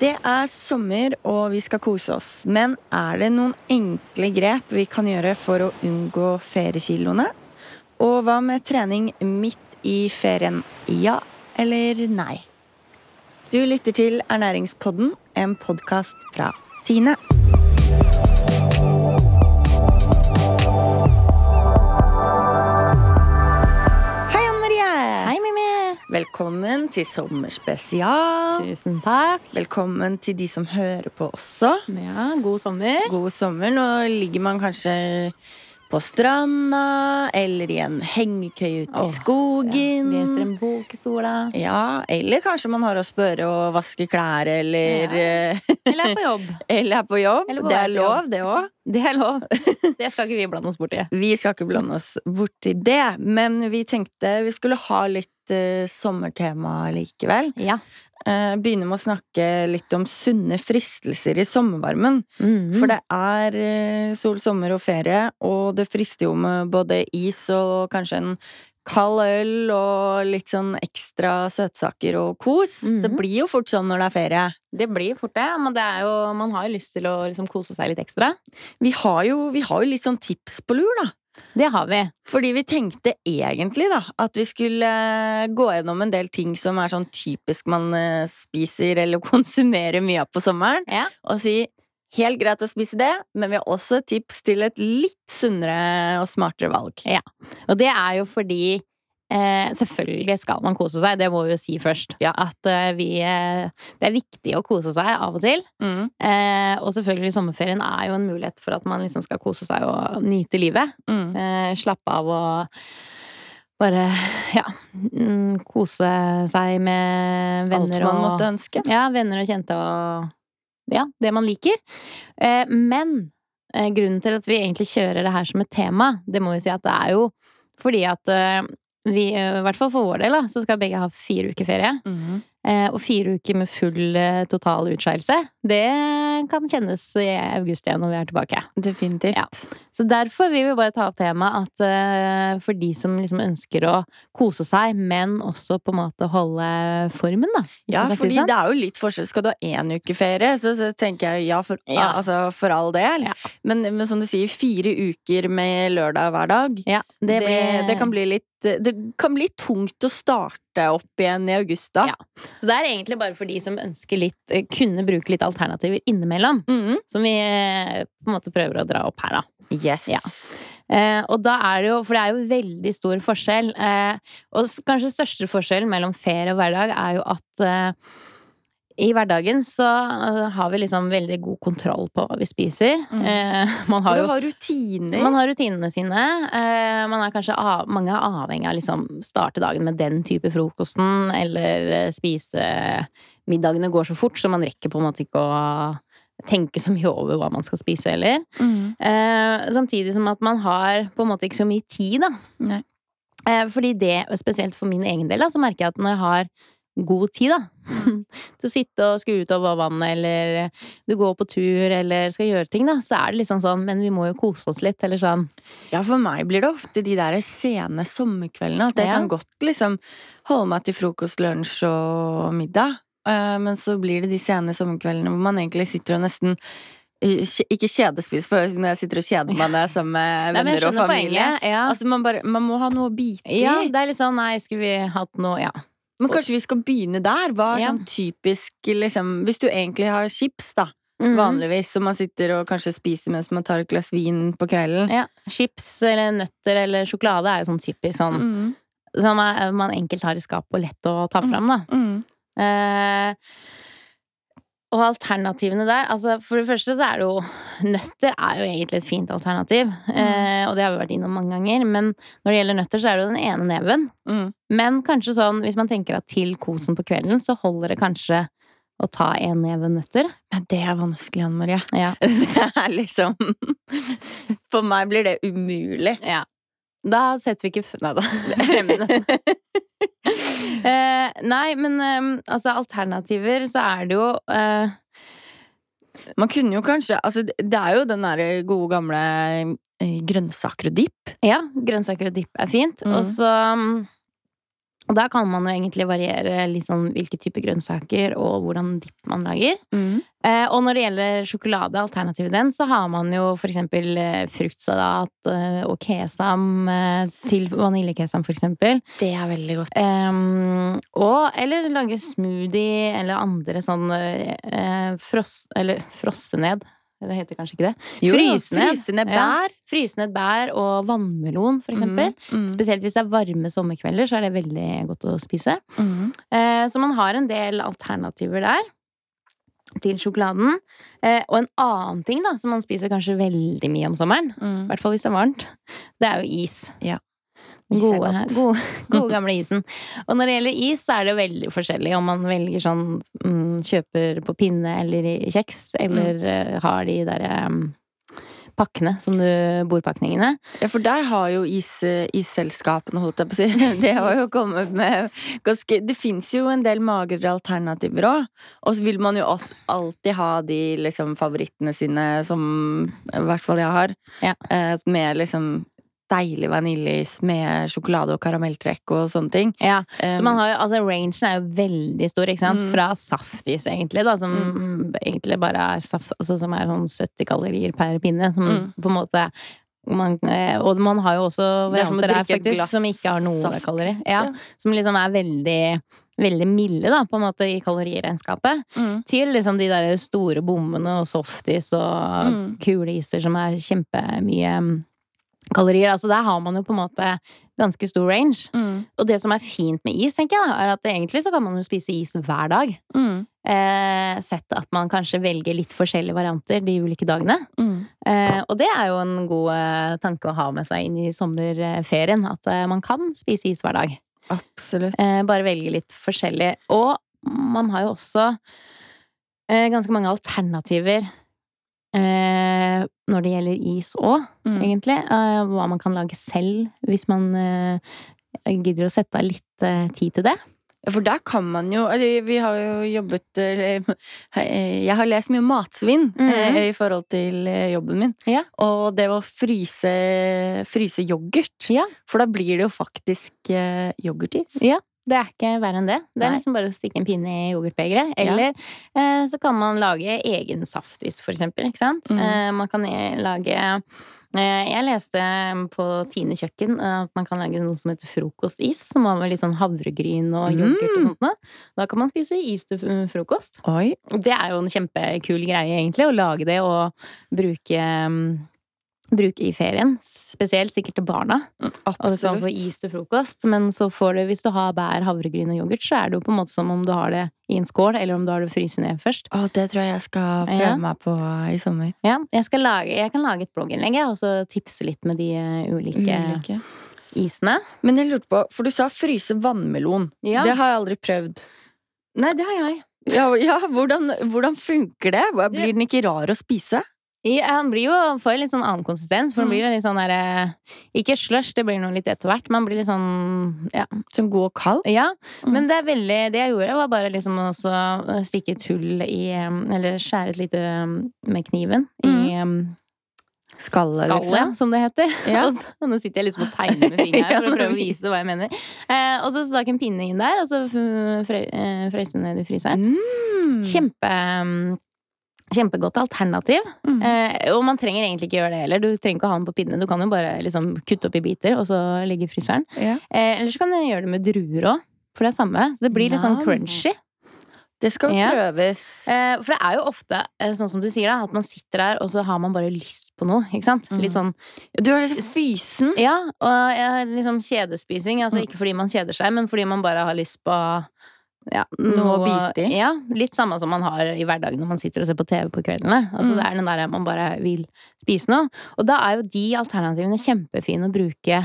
Det er sommer, og vi skal kose oss. Men er det noen enkle grep vi kan gjøre for å unngå feriekiloene? Og hva med trening midt i ferien? Ja eller nei? Du lytter til Ernæringspodden, en podkast fra Tine. Velkommen til sommerspesial. Tusen takk. Velkommen til de som hører på også. Ja, god sommer. God sommer. Nå ligger man kanskje på stranda eller i en hengekøye ute i skogen. Ja, leser en bok i sola. Ja, eller kanskje man har å spørre og vaske klær, eller, ja. Eller er på jobb. eller er på jobb. På det er lov, det òg. Det er lov. Det skal ikke vi blande oss borti. Vi skal ikke blande oss borti det, men vi tenkte vi skulle ha litt eh, sommertema likevel. Ja. Uh, begynne med å snakke litt om sunne fristelser i sommervarmen. Mhm. For det er uh, sol, sommer og ferie, og det frister jo med både is og kanskje en kald øl og litt sånn ekstra søtsaker og kos. Mhm. Det blir jo fort sånn når det er ferie. Det blir fort det, men det er jo, man har jo lyst til å liksom kose seg litt ekstra. Vi har jo, vi har jo litt sånn tips på lur, da. Det har vi. Fordi vi tenkte egentlig da at vi skulle eh, gå gjennom en del ting som er sånn typisk man eh, spiser eller konsumerer mye av på sommeren, Ja. og si helt greit å spise det, men vi har også et tips til et litt sunnere og smartere valg. Og det er jo fordi eh, Selvfølgelig skal man kose seg, det må vi jo si først. Ja. At eh, vi eh, Det er viktig å kose seg av og til. Mm. Eh, og selvfølgelig sommerferien er jo en mulighet for at man liksom skal kose seg og nyte livet. Mm. Eh, slappe av og bare, ja mm, Kose seg med Alt venner man og måtte ønske. Ja, venner og kjente og Ja, det man liker. Eh, men eh, grunnen til at vi egentlig kjører det her som et tema, det må vi si at det er jo fordi at eh, vi, eh, i hvert fall for vår del, da, så skal begge ha fire uker ferie. Mhm. Eh, og fire uker med full eh, total utskeielse, det kan kjennes i august igjen når vi er tilbake. Definitivt. Ja. Så derfor vil vi bare ta opp temaet at eh, for de som liksom ønsker å kose seg, men også på en måte holde formen, da. Ja, fordi sånn. det er jo litt forskjell. Skal du ha én uke ferie, så, så tenker jeg ja for, Ja. Altså, for all del. Ja. Men, men som du sier, fire uker med lørdag hver dag, Ja, det, det, blir, det, kan bli litt Det kan bli tungt å starte opp igjen i august, da. Ja. Så det er egentlig bare for de som ønsker litt eh, kunne bruke litt alternativer innimellom. Mhm. Som vi eh, på en måte prøver å dra opp her, da. Yes. Ja. Eh, og da er det jo, for det er jo veldig stor forskjell. Eh, og kanskje største forskjellen mellom ferie og hverdag er jo at eh, i hverdagen så eh, har vi liksom veldig god kontroll på hva vi spiser. Mm. Eh, man har du jo har rutiner. man har rutinene sine. Eh, man er kanskje av, mange er avhengig av liksom starte dagen med den type frokosten, eller spise Middagene går så fort, så man rekker på en måte ikke å tenke så mye over hva man skal spise heller. Mm. Eh, samtidig som at man har på en måte ikke så mye tid, da. Nei. Fordi det, spesielt for min egen del, da, så merker jeg at når jeg har god tid, da til å sitte og skal ut over vannet, eller du går på tur, eller skal gjøre ting, da, så er det liksom sånn Men vi må jo kose oss litt, eller sånn. Ja, for meg blir det ofte de der sene sommerkveldene. At jeg Ja. kan godt liksom holde meg til frokost, lunsj og middag. Eh, men så blir det de sene sommerkveldene hvor man egentlig sitter og nesten eh, ikke kjedespiser, for jeg sitter og kjeder meg når jeg er sammen med Nei, venner og familie. poenget. Ja. Altså, man, bare, man må ha noe å bite i. ja, det er litt sånn Nei, skulle vi hatt noe Ja. Men kanskje vi skal begynne der? Hva er Ja. sånn typisk liksom Hvis du egentlig har chips, da, Mhm. vanligvis, som man sitter og kanskje spiser mens man tar et glass vin på kvelden. Ja. Chips eller nøtter eller sjokolade er jo sånn typisk sånn Mm, som er- man enkelt har i skapet og lett å ta fram, da. mm. Eh, og alternativene der altså For det første så er det jo Nøtter er jo egentlig et fint alternativ. Eh, og det har vi vært innom mange ganger. Men når det gjelder nøtter, så er det jo den ene neven. Mm. Men kanskje sånn, hvis man tenker at til kosen på kvelden, så holder det kanskje å ta en neve nøtter. Men det er vanskelig, Anne Marie. Ja. Det er liksom For meg blir det umulig. ja. Da setter vi ikke Nei da. Fremmede. eh, nei, men um, altså alternativer, så er det jo uh, Man kunne jo kanskje Altså, det er jo den derre gode gamle eh, grønnsaker og dipp. Ja, grønnsaker og dipp er fint. Mm. Og så mm, Og da kan man jo egentlig variere litt sånn hvilke typer grønnsaker og hvordan dipp man lager. Mm. Eh, og når det gjelder sjokolade, alternativet den, så har man jo for eksempel eh, fruktsalat eh, og kesam eh, til vaniljekesam, for eksempel. Det er veldig godt. Eh, og eller lage smoothie eller andre sånn eh, fross... Eller frosse ned. Det heter kanskje ikke det. Jo, frysende ned. bær. Ja. frysende bær og vannmelon, for eksempel. Mm. Spesielt hvis det er varme sommerkvelder, så er det veldig godt å spise. Mm. Eh, så man har en del alternativer der til sjokoladen. Eh, og en annen ting da, som man spiser kanskje veldig mye om sommeren, i Mm. hvert fall hvis det er varmt, det er jo is. Ja. Gode, gode, gode gamle isen. Og når det gjelder is, så er det jo veldig forskjellig om man velger sånn mm, Kjøper på pinne eller i kjeks, eller Mm. eh, har de derre um, pakkene som du Bordpakningene. Ja, for der har jo is, isselskapene, holdt jeg på å si Det har jo kommet med ganske Det fins jo en del magrere alternativer òg. Og så vil man jo også alltid ha de liksom favorittene sine, som i hvert fall jeg har. Ja. Eh, med liksom deilig vaniljeis med sjokolade og karamelltrekk og sånne ting. Ja, Så man har jo, altså rangen er jo veldig stor, ikke sant? Mm. Fra saftis, egentlig, da, som egentlig bare er saft, altså som er sånn 70 kalorier per pinne, som Mm. på en måte man, eh, og man har jo også er varianter der, faktisk, glass som ikke har noen saft. kalorier. Ja, Ja. Som liksom er veldig Veldig milde, da, på en måte, i kaloriregnskapet. mm, Til liksom de der store bommene og softis og Mm. kuleiser som er kjempemye mm, kalorier. Altså der har man jo på en måte ganske stor range. mm, Og det som er fint med is, tenker jeg, er at egentlig så kan man jo spise is hver dag. mm, Eh, sett at man kanskje velger litt forskjellige varianter de ulike dagene. mm. Eh, og det er jo en god eh, tanke å ha med seg inn i sommerferien. At eh, man kan spise is hver dag. Absolutt. Eh, bare velge litt forskjellig. Og man har jo også eh, ganske mange alternativer når det gjelder is òg, Mm. egentlig. Eh, hva man kan lage selv, hvis man eh, gidder å sette av litt eh, tid til det. Ja, For der kan man jo eller, Vi har jo jobbet eller, Jeg har lest mye matsvinn Mhm. eh, i forhold til eh, jobben min. Ja. Og det å fryse, fryse yoghurt. Ja. For da blir det jo faktisk eh, yoghurtis. Det er ikke verre enn det. Det er Nei. liksom bare å stikke en pinne i yoghurtbegeret. Eller eh, så kan man lage egen saftis, for eksempel. Ikke sant? Mm. Eh, man kan eh, lage eh, Jeg leste på Tine kjøkken eh, at man kan lage noe som heter frokostis. Som har med litt sånn havregryn og yoghurt og Mm. sånt noe. Da kan man spise is til frokost. Oi. Det er jo en kjempekul greie, egentlig, å lage det og bruke mm, Bruke i ferien. Spesielt sikkert til barna. Og du kan få is til frokost, men så får du, hvis du har bær, havregryn og yoghurt, så er det jo på en måte som om du har det i en skål, eller om du har det fryst ned først. Å, det tror jeg jeg skal prøve Ja. meg på i sommer. Ja, jeg, skal lage, jeg kan lage et blogginnlegg, og så tipse litt med de eh, ulike Ulike. isene. Men jeg lurte på, for du sa fryse vannmelon. Ja. Det har jeg aldri prøvd. Nei, det har jeg. Ja, ja hvordan, hvordan funker Det- Blir den ikke rar å spise? Ja, han blir jo, får jo litt sånn annen konsistens, for han blir blir litt sånn derre Ikke slush, det blir noe litt etter hvert, men han blir litt sånn Ja. Som god og kald? ja. Mm. Men det er veldig Det jeg gjorde, var bare liksom å stikke et hull i Eller skjære et lite med kniven i mm. Skallet, liksom? som det heter. Ja. Så, nå sitter jeg liksom og tegner med fingeren her for å prøve å vise hva jeg mener. Eh, og så stakk en pinne inn der, og så f- eh, frøs den ned i fryseren. Mm. Kjempe em, Kjempegodt alternativ. Mm. Eh, og man trenger egentlig ikke gjøre det heller. Du trenger ikke ha den på pinne. Du kan jo bare liksom kutte opp i biter, og så legge i fryseren. Ja. Eh, eller så kan du gjøre det med druer òg, for det er samme. Så det blir litt sånn crunchy. Det skal Ja. prøves. Eh, for det er jo ofte, eh, sånn som du sier, da, at man sitter der, og så har man bare lyst på noe. Ikke sant? Mm. Litt sånn Du er liksom fysen. Ja, og liksom kjedespising. Altså Mm. ikke fordi man kjeder seg, men fordi man bare har lyst på ja, Noe å bite i. Ja, litt samme som man har i hverdagen når man sitter og ser på TV på kveldene. Altså Mm. Det er den der man bare vil spise noe. Og da er jo de alternativene kjempefine å bruke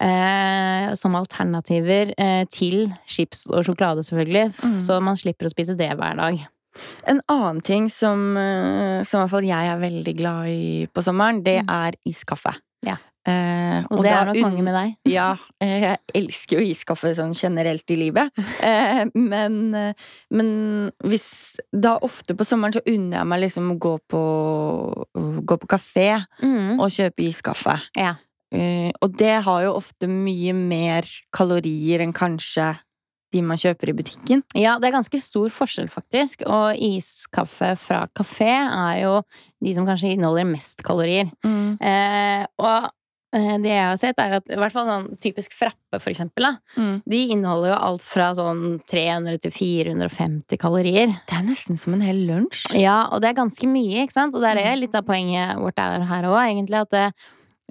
eh, som alternativer eh, til chips og sjokolade, selvfølgelig. Mm. Så man slipper å spise det hver dag. En annen ting som, eh, som i hvert fall jeg er veldig glad i på sommeren, det Mm. er iskaffe. Eh, Og, det da er nok mange med deg. Ja, eh, jeg elsker jo iskaffe sånn generelt i livet. Eh, men, men hvis Da ofte på sommeren så unner jeg meg liksom å gå på, gå på kafé Mm. og kjøpe iskaffe. Ja. Eh, og det har jo ofte mye mer kalorier enn kanskje de man kjøper i butikken. Ja, det er ganske stor forskjell, faktisk. Og iskaffe fra kafé er jo de som kanskje inneholder mest kalorier. Mm. Eh, og det jeg har sett, er at i hvert fall sånn typisk frappe, for eksempel, da. Mm. De inneholder jo alt fra sånn 300 til 450 kalorier. Det er nesten som en hel lunsj. Ja, og det er ganske mye, ikke sant? Og det er det litt av poenget vårt er her òg, egentlig. At det,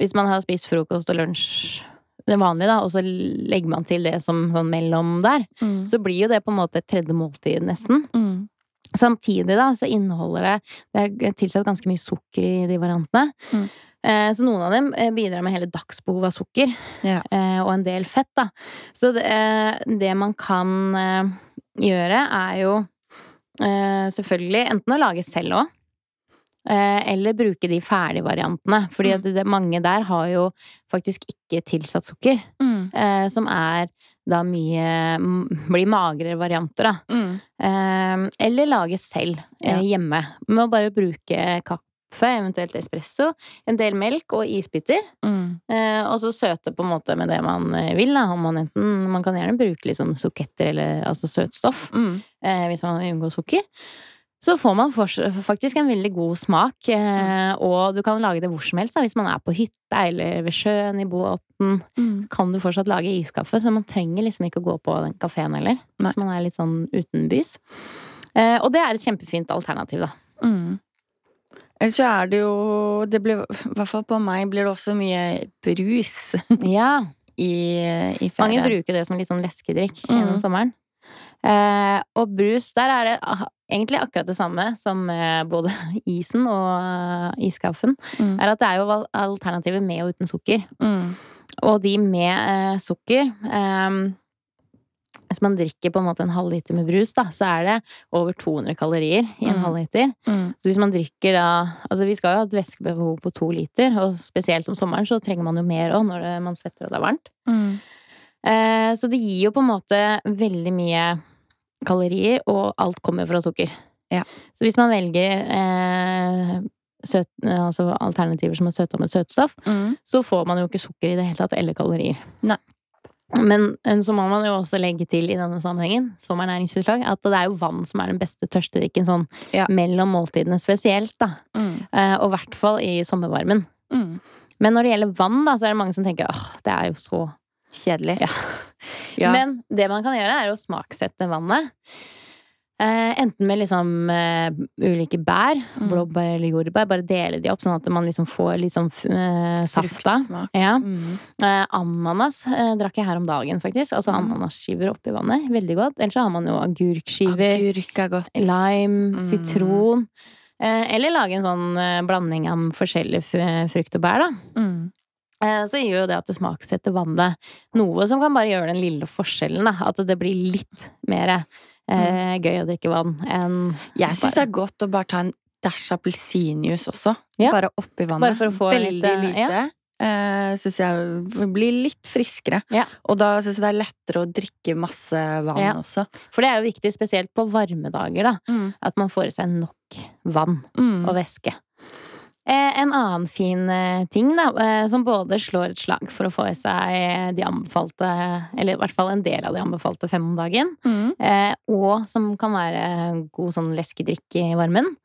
hvis man har spist frokost og lunsj det vanlige, da, og så legger man til det som sånn mellom der, Mm. så blir jo det på en måte et tredje måltid, nesten. Mm. Samtidig da, så inneholder det Det er tilsatt ganske mye sukker i de variantene. Mm. Eh, så noen av dem eh, bidrar med hele dagsbehov av sukker, Ja. eh, og en del fett, da. Så det, det man kan gjøre, er jo eh, selvfølgelig enten å lage selv òg. Eller bruke de ferdige variantene. Fordi det, mange der har jo faktisk ikke tilsatt sukker. Mm. Eh, som er da mye Blir magrere varianter, da. Mm. Eh, eller lage selv eh, hjemme. Med å bare bruke kaffe, eventuelt espresso, en del melk og isbiter. Mm. Eh, og så søte på en måte med det man eh, vil. Da. Man, enten, man kan gjerne bruke liksom suketter eller altså søtstoff Mm. eh, hvis man vil unngå sukker. Så får man faktisk en veldig god smak, eh, og du kan lage det hvor som helst. Da. Hvis man er på hytta eller ved sjøen, i båten, Mm. kan du fortsatt lage iskaffe. Så man trenger liksom ikke å gå på den kafeen heller. Nei. Hvis man er litt sånn utenbys. Eh, og det er et kjempefint alternativ, da. Mm. Ellers så er det jo det blir, I hvert fall på meg blir det også mye brus Ja. i, i Mange bruker det som litt sånn leskedrikk Mm. gjennom sommeren. Eh, og brus, der er det egentlig akkurat det samme som både isen og eh, iskaffen. Mm. Er at det er jo alternativet alternativer med og uten sukker. Mm. Og de med eh, sukker eh, Hvis man drikker på en måte en halvliter med brus, da, så er det over 200 kalorier i en Mm. halvliter. Mm. Så hvis man drikker da Altså vi skal jo ha et væskebehov på to liter, og spesielt om sommeren så trenger man jo mer òg når det, man svetter og det er varmt. Mm. Eh, så det gir jo på en måte veldig mye kalorier, og alt kommer fra sukker. Ja. Så hvis man velger eh, søt, altså alternativer som er søta med søtstoff, Mm. så får man jo ikke sukker i det hele tatt, eller kalorier. Nei. Men eh, så må man jo også legge til i denne sammenhengen, som ernæringsforslag, at det er jo vann som er den beste tørstedrikken sånn Ja. mellom måltidene spesielt, da. Mm. Eh, og i hvert fall i sommervarmen. Mm. Men når det gjelder vann, da, så er det mange som tenker åh, det er jo så Kjedelig. Ja. Ja. Men det man kan gjøre, er å smaksette vannet. Eh, enten med liksom eh, ulike bær, Mm. blåbær eller jordbær. Bare dele de opp, sånn at man liksom får litt sånn eh, saft av. Ja. Mm. Eh, ananas eh, drakk jeg her om dagen, faktisk. Altså Mm. ananasskiver oppi vannet. Veldig godt. Ellers så har man jo agurkskiver, Agurk er godt. lime, Mm. sitron. Eh, eller lage en sånn blanding av forskjellige frukt og bær, da. Mm. Så gjør jo det at det smaksetter vannet noe som kan bare gjøre den lille forskjellen. Da. At det blir litt mer eh, gøy å drikke vann enn Jeg syns det er godt å bare ta en dash appelsinjuice også. Ja. Bare oppi vannet. Bare for å få Veldig litt, lite. lite. Uh, syns jeg blir litt friskere. Ja. Og da syns jeg det er lettere å drikke masse vann Ja. også. For det er jo viktig, spesielt på varme dager, da, Mm. at man får i seg nok vann Mm. og væske. Eh, en annen fin eh, ting, da, eh, som både slår et slag for å få i seg de anbefalte, eller i hvert fall en del av de anbefalte fem om dagen, Mm. og som kan være god sånn leskedrikk i varmen,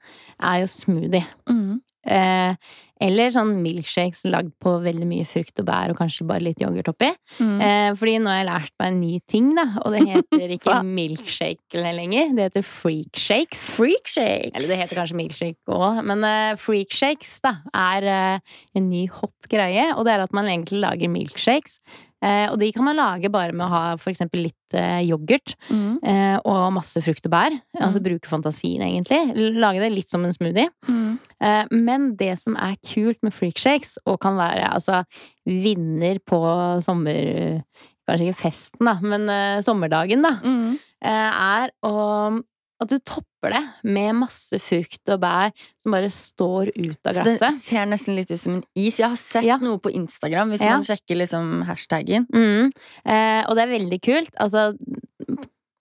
er jo smoothie. Mm. Eh, eller sånn milkshakes lagd på veldig mye frukt og bær og kanskje bare litt yoghurt oppi. Mm. Eh, fordi nå har jeg lært meg en ny ting, da, og det heter ikke milkshake lenger. Det heter freakshakes. Freakshakes! Eller det heter kanskje milkshake òg, men eh, freakshakes da, er eh, en ny hot greie. Og det er at man egentlig lager milkshakes. Eh, og de kan man lage bare med å ha for eksempel litt eh, yoghurt Mm. eh, og masse frukt og bær. Altså bruke fantasien, egentlig. Lage det litt som en smoothie. Mm. Eh, Men det som er kult med freakshakes, og kan være altså vinner på sommer... Kanskje ikke festen, da, men eh, sommerdagen, da. Mm. eh, Er å at du topper det med masse frukt og bær som bare står ut av glasset. Så det ser nesten litt ut som en is. Jeg har sett Ja. noe på Instagram, hvis Ja. man sjekker liksom hashtaggen. Mm. Eh, og det er veldig kult. Altså,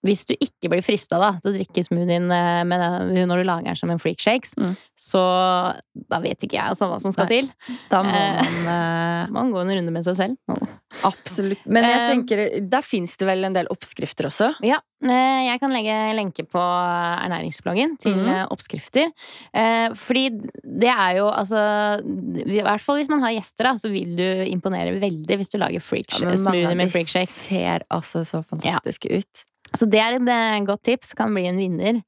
hvis du ikke blir frista da, til å drikke smoothien eh, når du lager den som en freakshakes, Mm. så da vet ikke jeg altså hva som skal Nei. til. Da må Eh. man eh, Man gå en runde med seg selv. Absolutt. Men jeg tenker, der fins det vel en del oppskrifter også? Ja, jeg kan legge lenke på ernæringsbloggen til eh, oppskrifter. Fordi det er jo altså I hvert fall hvis man har gjester, da, så vil du imponere veldig hvis du lager freak, Ja, mange smoothie av med de freakshakes. ser altså så fantastiske ut. Så det er et eh, godt tips. Kan bli en vinner.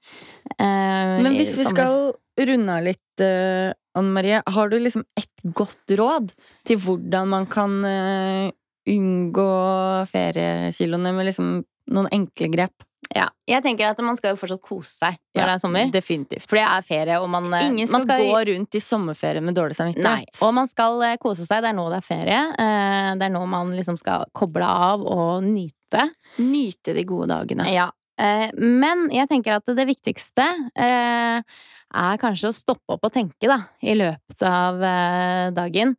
eh, Men hvis vi skal runde av litt, eh, Anne Marie, har du liksom et godt råd til hvordan man kan eh, unngå feriekiloene med liksom noen enkle grep? Ja, jeg tenker at man skal jo fortsatt kose seg når det er sommer. Definitivt. For det er ferie, og man Ingen Ingen man skal, gå rundt i sommerferie med dårlig Nei, samvittighet. og man skal eh, kose seg. Det er nå det er ferie. Eh, Det er nå man liksom skal koble av og nyte. Nyte de gode dagene. Ja. Eh, Men jeg tenker at det viktigste eh, er kanskje å stoppe opp og tenke, da, i løpet av eh, dagen.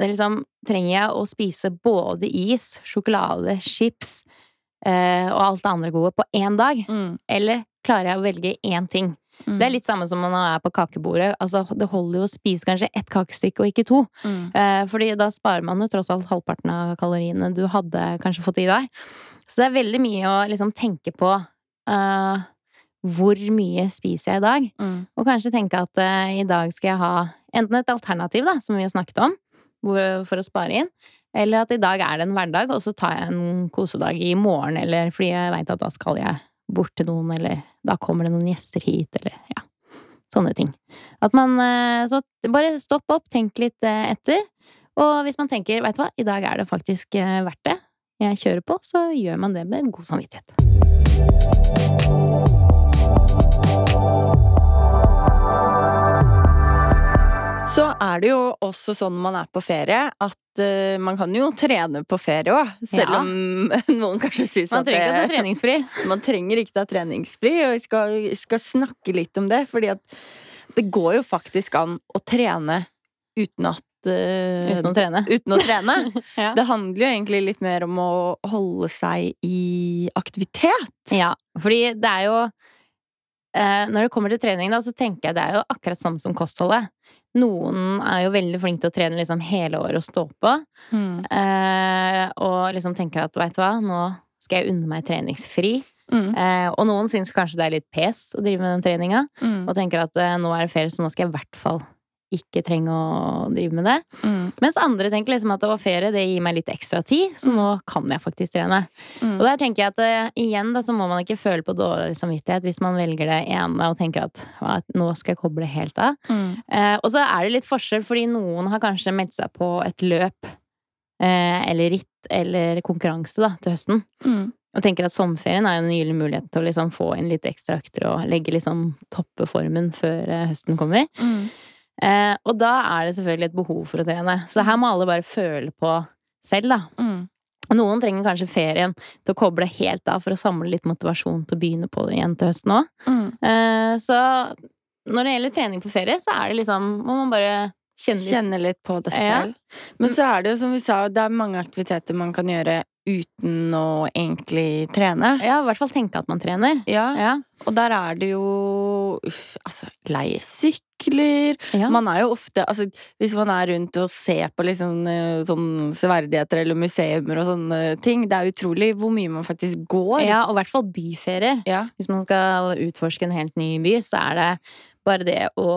Liksom, trenger jeg å spise både is, sjokolade, chips eh, og alt det andre gode på én dag? Mm, Eller klarer jeg å velge én ting? Mm, Det er litt samme som når man er på kakebordet. Altså, det holder jo å spise kanskje ett kakestykke og ikke to. mm. Eh, fordi da sparer man jo tross alt halvparten av kaloriene du hadde kanskje fått i deg. Så det er veldig mye å liksom tenke på eh, hvor mye spiser jeg i dag? Mm. Og kanskje tenke at eh, i dag skal jeg ha enten et alternativ, da, som vi har snakket om, hvor, for å spare inn, eller at i dag er det en hverdag, og så tar jeg en kosedag i morgen, eller fordi jeg veit at da skal jeg bort til noen, eller da kommer det noen gjester hit, eller ja. Sånne ting. At man eh, Så bare stopp opp, tenk litt eh, etter. Og hvis man tenker, veit du hva, i dag er det faktisk eh, verdt det, jeg kjører på, så gjør man det med god samvittighet. Er det jo også sånn man er på ferie, at uh, man kan jo trene på ferie òg. Selv Ja. om noen kanskje synes Man at trenger ikke å ta treningsfri. man trenger ikke ta treningsfri. Og vi skal, skal snakke litt om det, fordi at det går jo faktisk an å trene uten at eh, Uten å trene. uten å trene. Ja. Det handler jo egentlig litt mer om å holde seg i aktivitet. Ja, fordi det er jo eh, Når det kommer til trening, da, så tenker jeg det er jo akkurat samme som kostholdet. Noen er jo veldig flinke til å trene liksom hele året og stå på. Eh, og liksom tenker at veit du hva, nå skal jeg unne meg treningsfri. Mm, Eh, og noen syns kanskje det er litt pes å drive med den treninga. mm, Og tenker at eh, nå er det ferie, så nå skal jeg i hvert fall ikke trenge å drive med det. mm, Mens andre tenker liksom at det var ferie, det gir meg litt ekstra tid, så Mm. nå kan jeg faktisk trene. mm. Og der tenker jeg at eh, igjen da, så må man ikke føle på dårlig samvittighet hvis man velger det ene og tenker at «Hva, nå skal jeg koble helt av. Mm, Eh, og så er det litt forskjell, fordi noen har kanskje meldt seg på et løp eh, eller ritt eller konkurranse da, til høsten. mm, Og tenker at sommerferien er en gyllen mulighet til å liksom få inn litt ekstra økter og legge liksom toppe formen før eh, høsten kommer. mm. Eh, og da er det selvfølgelig et behov for å trene. Så her må alle bare føle på selv, da. Mm. Noen trenger kanskje ferien til å koble helt av for å samle litt motivasjon til å begynne på det igjen til høsten òg. Mm. Eh, så når det gjelder trening på ferie, så er det liksom Må man bare kjenne litt Kjenne litt på det Ja. selv. Men så er det jo som vi sa, det er mange aktiviteter man kan gjøre uten å egentlig trene. Ja, i hvert fall tenke at man trener. Ja, Ja. og der er det jo uff, altså, leie sykler ja. Man er jo ofte altså, Hvis man er rundt og ser på liksom, sånn severdigheter eller museumer og sånne ting, det er utrolig hvor mye man faktisk går. ja, og i hvert fall byferier. Ja. Hvis man skal utforske en helt ny by, så er det bare det å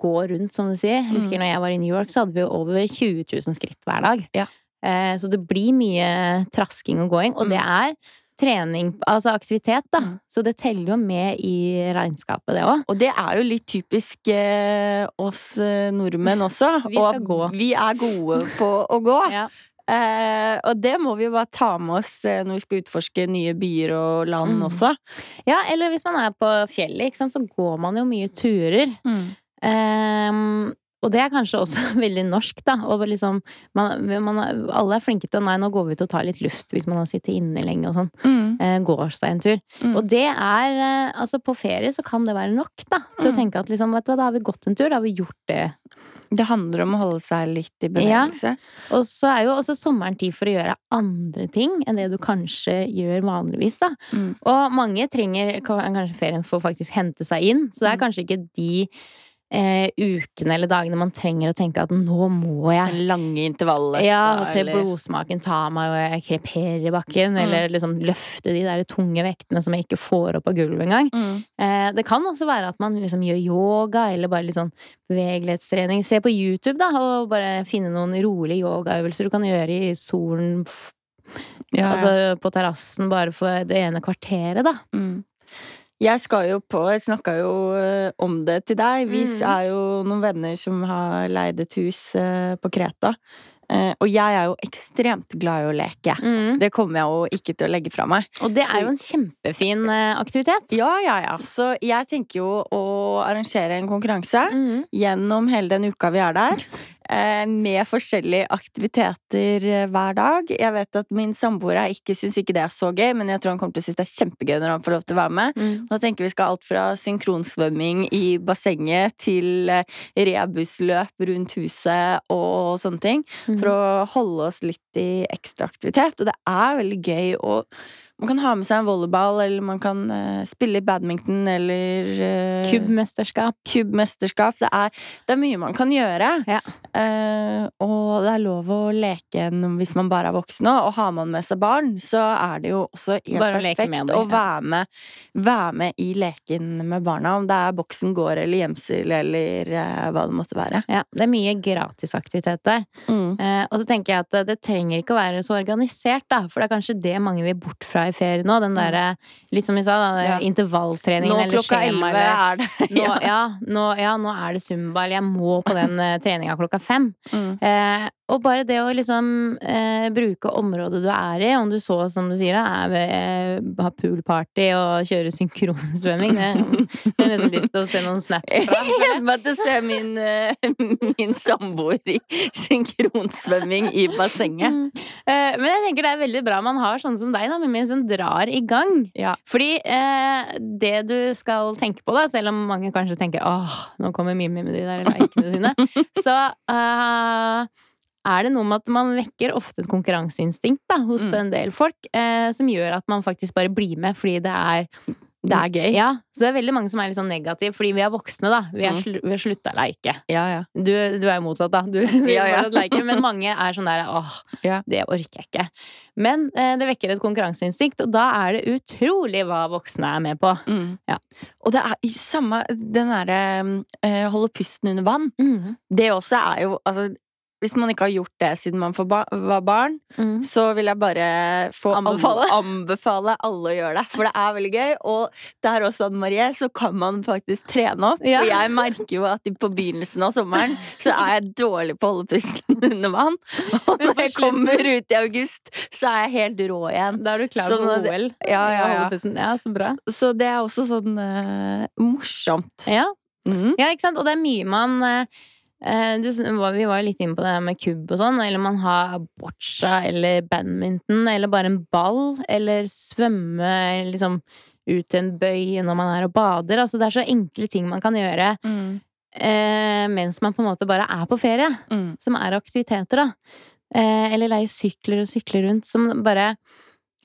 gå rundt, som du sier. Jeg husker Mm. når jeg var i New York, så hadde vi jo over 20 000 skritt hver dag. Ja. Eh, så det blir mye trasking og gåing, og det er trening, altså aktivitet, da. Mm. Så det teller jo med i regnskapet, det òg. Og det er jo litt typisk eh, oss eh, nordmenn også. Vi skal og gå. vi er gode på å gå. Ja. Eh, og det må vi jo bare ta med oss eh, når vi skal utforske nye byer og land Mm. også. ja, eller hvis man er på fjellet, sant, så går man jo mye turer. Mm. Ehm, og det er kanskje også veldig norsk, da. Og liksom, man, man, alle er flinke til å Nei, nå går vi ut og tar litt luft hvis man har sittet inne lenge og sånn. Mm. Eh, går seg en tur. Mm. Og det er eh, Altså, på ferie så kan det være nok, da. Til å Mm. tenke at liksom, vet du hva, da har vi gått en tur, da har vi gjort det. Det handler om å holde seg litt i bevegelse. Og så er jo også sommeren tid for å gjøre andre ting enn det du kanskje gjør vanligvis, da. Mm. Og mange trenger kanskje ferien for å faktisk hente seg inn, så det er Mm. kanskje ikke de eh, ukene eller dagene man trenger å tenke at nå må jeg Lange intervallet. ja, til blodsmaken tar meg og jeg kreperer i bakken, Mm. eller liksom løfte de der tunge vektene som jeg ikke får opp av gulvet engang. Mm. Eh, det kan også være at man liksom gjør yoga, eller bare litt sånn bevegelighetstrening. Se på YouTube, da, og bare finne noen rolige yogaøvelser du kan gjøre i solen, Ja, ja. altså på terrassen, bare for det ene kvarteret, da. Mm. Jeg skal jo på Jeg snakka jo eh, om det til deg. Vi Mm. er jo noen venner som har leid et hus eh, på Kreta. Eh, og jeg er jo ekstremt glad i å leke. Mm. Det kommer jeg jo ikke til å legge fra meg. Og det er jo en kjempefin aktivitet. Ja, ja, ja. Så jeg tenker jo å arrangere en konkurranse Mm. gjennom hele den uka vi er der. Eh, Med forskjellige aktiviteter eh, hver dag. Jeg vet at min samboer er ikke syns ikke det er så gøy, men jeg tror han kommer til å synes det er kjempegøy når han får lov til å være med. Mm. Da tenker vi skal alt fra synkronsvømming i bassenget til eh, rebusløp rundt huset og sånne ting. Mm. For å holde oss litt i ekstra aktivitet. Og det er veldig gøy å Man kan ha med seg en volleyball, eller man kan uh, spille badminton, eller uh, Kubbmesterskap. Kubbmesterskap. Det det er mye man kan gjøre. Ja. Uh, og det er lov å leke hvis man bare er voksen òg. Og har man med seg barn, så er det jo også helt Bare å perfekt med dem, å være med, være med i leken med barna. Om det er boksen går eller gjemsel eller hva det måtte være. Ja, det er mye gratisaktiviteter. Mm. Og så tenker jeg at det, det trenger ikke å være så organisert, da. For det er kanskje det mange vil bort fra i ferie nå. Den derre, litt som vi sa, da. Ja. intervalltreningen Nå eller klokka skjema elleve eller er det nå, ja, nå, ja, nå er det zumba, eller jeg må på den uh, treninga klokka fem. Mm. Eh, og bare det å liksom eh, bruke området du er i, om du så, som du sier, da, er ved, eh, har poolparty og kjøre synkronsvømming, det jeg har nesten lyst til å se noen snaps fra. Jeg gleder meg til å se min, eh, min samboer i synkronsvømming i bassenget. Mm. Eh, men jeg tenker det er veldig bra man har sånne som deg, da, Mimmi, som drar i gang. Ja. Fordi eh, det du skal tenke på, da, selv om mange kanskje tenker åh, nå kommer Mimmi med de der likene sine, så eh, er det noe med at man vekker ofte et konkurranseinstinkt da, hos Mm. en del folk, eh, som gjør at man faktisk bare blir med fordi det er Det er gøy. Ja, så det er veldig mange som er litt sånn negative, fordi vi er voksne, da. Vi, er sl vi har slutta å leike. Ja, ja. Du, du er jo motsatt, da. Du vil Ja, ja. leke, men mange er sånn der åh, det orker jeg ikke. Men eh, det vekker et konkurranseinstinkt, og da er det utrolig hva voksne er med på. Mm. Ja. Og det er samme Den derre øh, holde pusten under vann. Det også er jo Altså, hvis man ikke har gjort det siden man var barn, Mm. så vil jeg bare få Anbefale. Alle, anbefale alle å gjøre det. For det er veldig gøy. Og der også, Anne Marie, så kan man faktisk trene opp. Ja. For jeg merker jo at på begynnelsen av sommeren så er jeg dårlig på å holde pusten under vann. Og når jeg kommer ut i august, så er jeg helt rå igjen. Da er du klar sånn, for OL. Ja, ja, ja. Ja, så bra. Så det er også sånn uh, morsomt. Ja. Mm. ja, ikke sant? Og det er mye man eh, du, Vi var jo litt inne på det med kubb og sånn. Eller man har boccia eller badminton, eller bare en ball. Eller svømme liksom ut til en bøy når man er og bader. Altså det er så enkle ting man kan gjøre Mm. eh, mens man på en måte bare er på ferie. Mm. Som er aktiviteter, da. Eh, eller leie sykler og sykle rundt. Som bare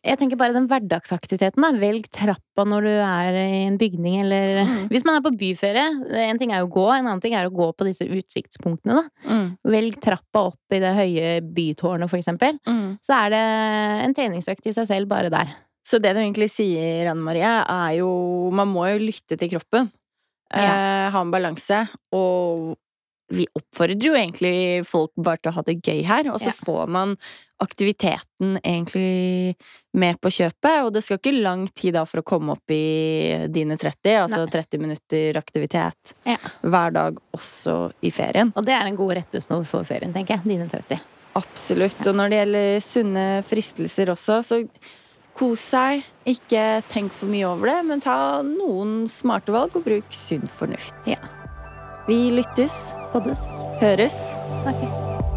Jeg tenker bare den hverdagsaktiviteten, da. Velg trappa når du er i en bygning, eller Mm. Hvis man er på byferie, en ting er jo å gå, en annen ting er å gå på disse utsiktspunktene, da. Mm. Velg trappa opp i det høye bytårnet, for eksempel. Mm. Så er det en treningsøkt i seg selv bare der. Så det du egentlig sier, Anne Marie, er jo Man må jo lytte til kroppen. Eh, ha en balanse. Og vi oppfordrer jo egentlig folk bare til å ha det gøy her. Og så Ja. får man aktiviteten egentlig med på kjøpet. Og det skal ikke lang tid da for å komme opp i dine 30, altså Nei. 30 minutter aktivitet Ja. hver dag også i ferien. Og det er en god rettesnor for ferien, tenker jeg. Dine 30. Absolutt. Og når det gjelder sunne fristelser også, så kos seg. Ikke tenk for mye over det, men ta noen smarte valg og bruk sunn fornuft. Ja. Vi lyttes, Poddes. høres. Snakkes.